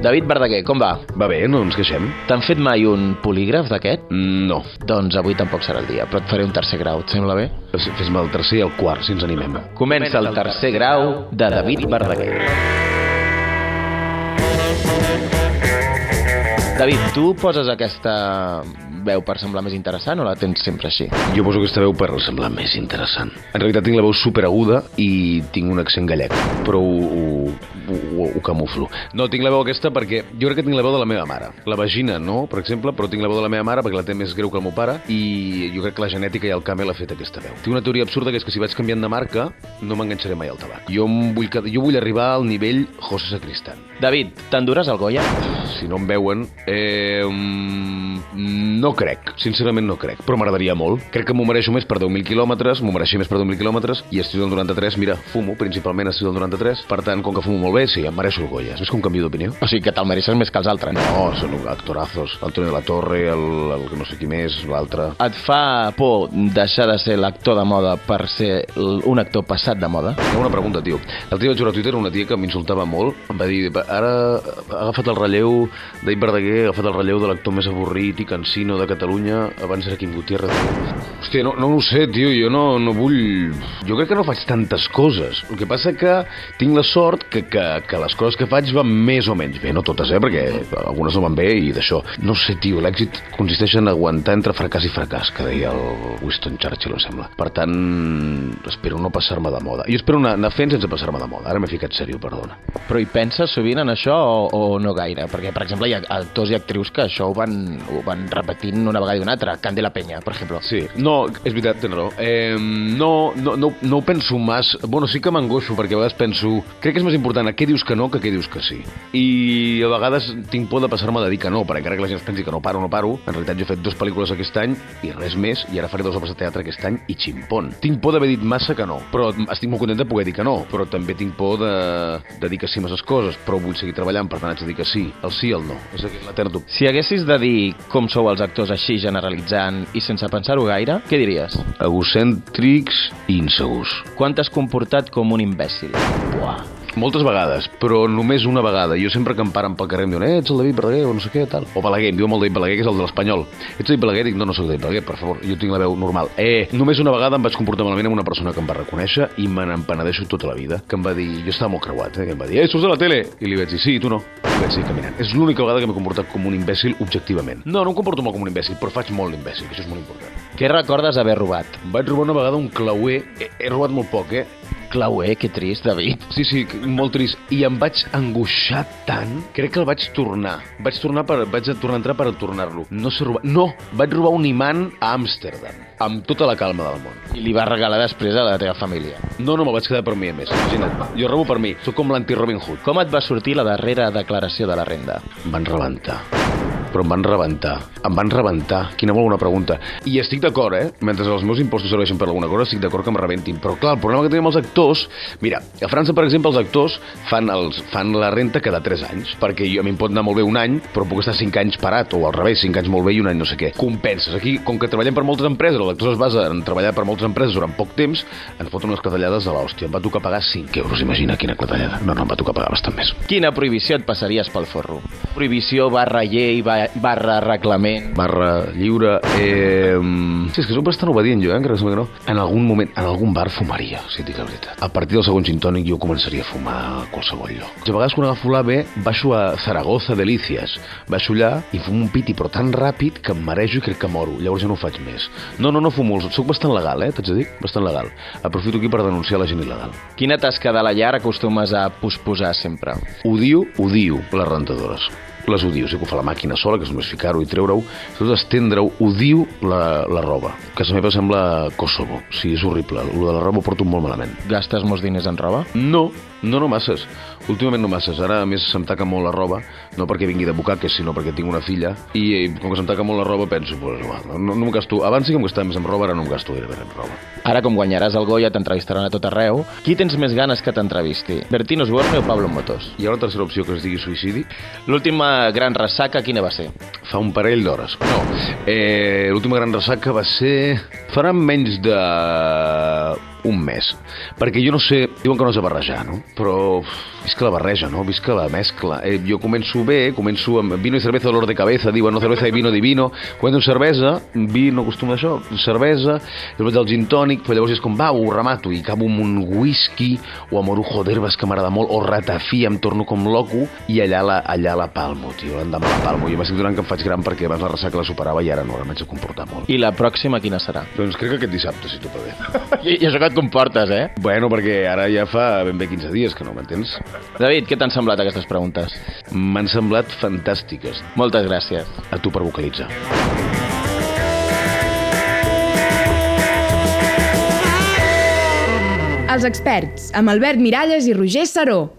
David Verdaguer, com va? Va bé, no ens queixem. T'han fet mai un polígraf d'aquest? Mm, No. Doncs avui tampoc serà el dia, però et faré un tercer grau, et sembla bé? Fes- Fes-me el tercer i el quart, si ens animem. Comença el tercer grau de David Verdaguer. David, tu poses aquesta veu per semblar més interessant o la tens sempre així? Jo poso aquesta veu per semblar més interessant. En realitat tinc la veu superaguda i tinc un accent gallec, però ho, ho, ho, ho camuflo. No, tinc la veu aquesta perquè jo crec que tinc la veu de la meva mare. La vagina no, per exemple, però tinc la veu de la meva mare perquè la té més greu que el meu pare i jo crec que la genètica i el camel ha fet aquesta veu. Tinc una teoria absurda que és que si vaig canviant de marca no m'enganxaré mai al tabac. Jo, vull, jo vull arribar al nivell José Sacristán. David, t'enduràs el Goya? Si no em veuen, eh, no crec, sincerament no crec, però m'agradaria molt. Crec que m'ho mereixo més per 10.000 quilòmetres, m'ho mereixo més per 10.000 quilòmetres, i estiu del 93, mira, fumo, principalment estiu del 93, per tant, com que fumo molt bé, sí, em mereixo el Goya. Que un canvi d'opinió. O sigui que te'l mereixes més que els altres. No, són actorazos. L'Antonio de la Torre, el, el no sé qui més, l'altre... Et fa por deixar de ser l'actor de moda per ser un actor passat de moda? Ha una pregunta, tio. L'altre dia vaig veure a Twitter una tia que m'insultava molt. Em va dir, ara ha agafat el relleu, David Verdaguer ha agafat el relleu de l'actor més avorrit i cansino de Catalunya, abans era Quim Gutiérrez. Hòstia, no, no ho sé, tio, jo no, no vull... Jo crec que no faig tantes coses. El que passa que tinc la sort que, que, que les coses que faig van més o menys bé, no totes, eh, perquè algunes no van bé i d'això. No sé, tio, l'èxit consisteix en aguantar entre fracàs i fracàs, que deia el Winston Churchill, em sembla. Per tant, espero no passar-me de moda. Jo espero anar, anar fent sense passar-me de moda. Ara m'he ficat sèrio, perdona. Però hi penses sovint en això o, o no gaire? Perquè, per exemple, hi ha actors i actrius que això ho van, ho van repetint una vegada i una altra. Candela Peña, per exemple. Sí, no, és veritat, tens raó. Eh, no, no, no, no ho penso mas... Bueno, sí que m'angoixo, perquè a vegades penso... Crec que és més important a què dius que no que a què dius que sí. I a vegades tinc por de passar-me de dir que no, perquè encara que la gent es pensi que no paro, no paro, en realitat jo he fet dues pel·lícules aquest any i res més, i ara faré dues obres de teatre aquest any i ximpon. Tinc por d'haver dit massa que no, però estic molt content de poder dir que no, però també tinc por de, de dir que sí a masses coses, però vull seguir treballant, per tant haig de dir que sí, el sí el no. És l'etern dubte. Si haguessis de dir com sou els actors així generalitzant i sense pensar-ho gaire, què diries? Egocèntrics i insegurs. Quan t'has comportat com un imbècil? Buah. Moltes vegades, però només una vegada. Jo sempre que em paren pel carrer em diuen eh, ets el David Balaguer o no sé què, tal. O Balaguer, em diuen el David Balaguer, que és el de l'Espanyol. Ets David Balaguer? Dic, no, no soc David Balaguer, per favor, jo tinc la veu normal. Eh, només una vegada em vaig comportar malament amb una persona que em va reconèixer i me n'empenedeixo tota la vida, que em va dir, jo estava molt creuat, eh, que em va dir, eh, surts a la tele? I li vaig dir, sí, tu no. I vaig caminant. És l'única vegada que m'he comportat com un imbècil objectivament. No, no em comporto molt com un imbècil, però faig molt l'imbècil, que això és molt important. Què recordes haver robat? Vaig robar una vegada un clauer, he, he robat molt poc, eh? Clauer, que trist, David. Sí, sí, molt trist. I em vaig angoixar tant, crec que el vaig tornar. Vaig tornar per, vaig tornar a entrar per tornar-lo. No sé robar... No! Vaig robar un imant a Amsterdam, amb tota la calma del món. I li vas regalar després a la teva família. No, no, me'l vaig quedar per mi, a més. Imagina't. Jo robo per mi. Sóc com l'anti-Robin Hood. Com et va sortir la darrera declaració de la renda? Em van rebentar. Però em van rebentar. Em van rebentar. Quina molt bona pregunta. I estic d'acord, eh? Mentre els meus impostos serveixen per alguna cosa, estic d'acord que em rebentin. Però clar, el problema que tenim els actors... Mira, a França, per exemple, els actors fan, els, fan la renta cada 3 anys. Perquè jo, a mi em pot anar molt bé un any, però puc estar 5 anys parat. O al revés, 5 anys molt bé i un any no sé què. Compenses. Aquí, com que treballem per moltes empreses, els actors es basa en treballar per moltes empreses durant poc temps, ens foten unes clatellades de l'hòstia. Em va tocar pagar 5 euros, imagina quina clatellada. No, no, em va tocar pagar bastant més. Quina prohibició et passaries pel forro? Prohibició barra llei ba- barra reglament... barra lliure... Eh, sí, és que soc bastant obedient jo, eh, encara que no. En algun moment, en algun bar fumaria, si et dic la veritat. A partir del segon gintònic jo començaria a fumar a qualsevol lloc. A vegades quan agafo l'AVE baixo a Zaragoza Delicias. Baixo allà i fumo un piti, però tan ràpid que em marejo i crec que moro. Llavors ja no ho faig més. No, no, no fumo. Soc bastant legal, eh, t'haig de dir? Bastant legal. Aprofito aquí per denunciar la gent il·legal. Quina tasca de la llar acostumes a posposar sempre? Odio, odio les rentadores. Les odio, sé que ho fa la màquina sola, que és només ficar-ho i treure-ho, sobretot estendre-ho, odio la, la roba. Casa meva sembla Kosovo, sí, és horrible. El de la roba ho porto molt malament. Gastes molts diners en roba? No, no, no masses. Últimament no masses. Ara, a més, se'm taca molt la roba, no perquè vingui de bucaques, sinó perquè tinc una filla, i eh, com que se'm taca molt la roba, penso, pues, no, no, no em gasto... Abans sí que em gastava més en roba, ara no em gasto gaire en roba. Ara, com guanyaràs el Goya, t'entrevistaran a tot arreu. Qui tens més ganes que t'entrevisti? Bertín Osborne o Pablo Motos? Hi ha una tercera opció que es digui suïcidi, L'última gran ressaca, quina va ser? fa un parell d'hores. No, eh, l'última gran ressaca va ser... Farà menys de un mes. Perquè jo no sé... Diuen que no has de barrejar, no? Però visca la barreja, no? Visca la mescla. Eh, jo començo bé, començo amb vino i cerveza dolor de cabeza, diuen, no, cerveza i vino divino, començo amb cervesa, vi, no acostumo a això, cervesa, després del gin tònic, però llavors és com, va, ho remato, i acabo amb un whisky, o amb orujo d'herbes que m'agrada molt, o ratafí, em torno com loco, i allà la, allà la palmo, tio, l'endemà la palmo. Jo m'estic donant que em faig gran perquè abans la ressaca la superava i ara no, ara m'haig de comportar molt. I la pròxima quina serà? Doncs crec que aquest dissabte, si tot va bé. I, I això que et comportes, eh? Bueno, perquè ara ja fa ben bé 15 dies que no m'entens. David, què t'han semblat aquestes preguntes? M'han semblat fantàstiques. Moltes gràcies. A tu per vocalitzar. Els experts, amb Albert Miralles i Roger Saró.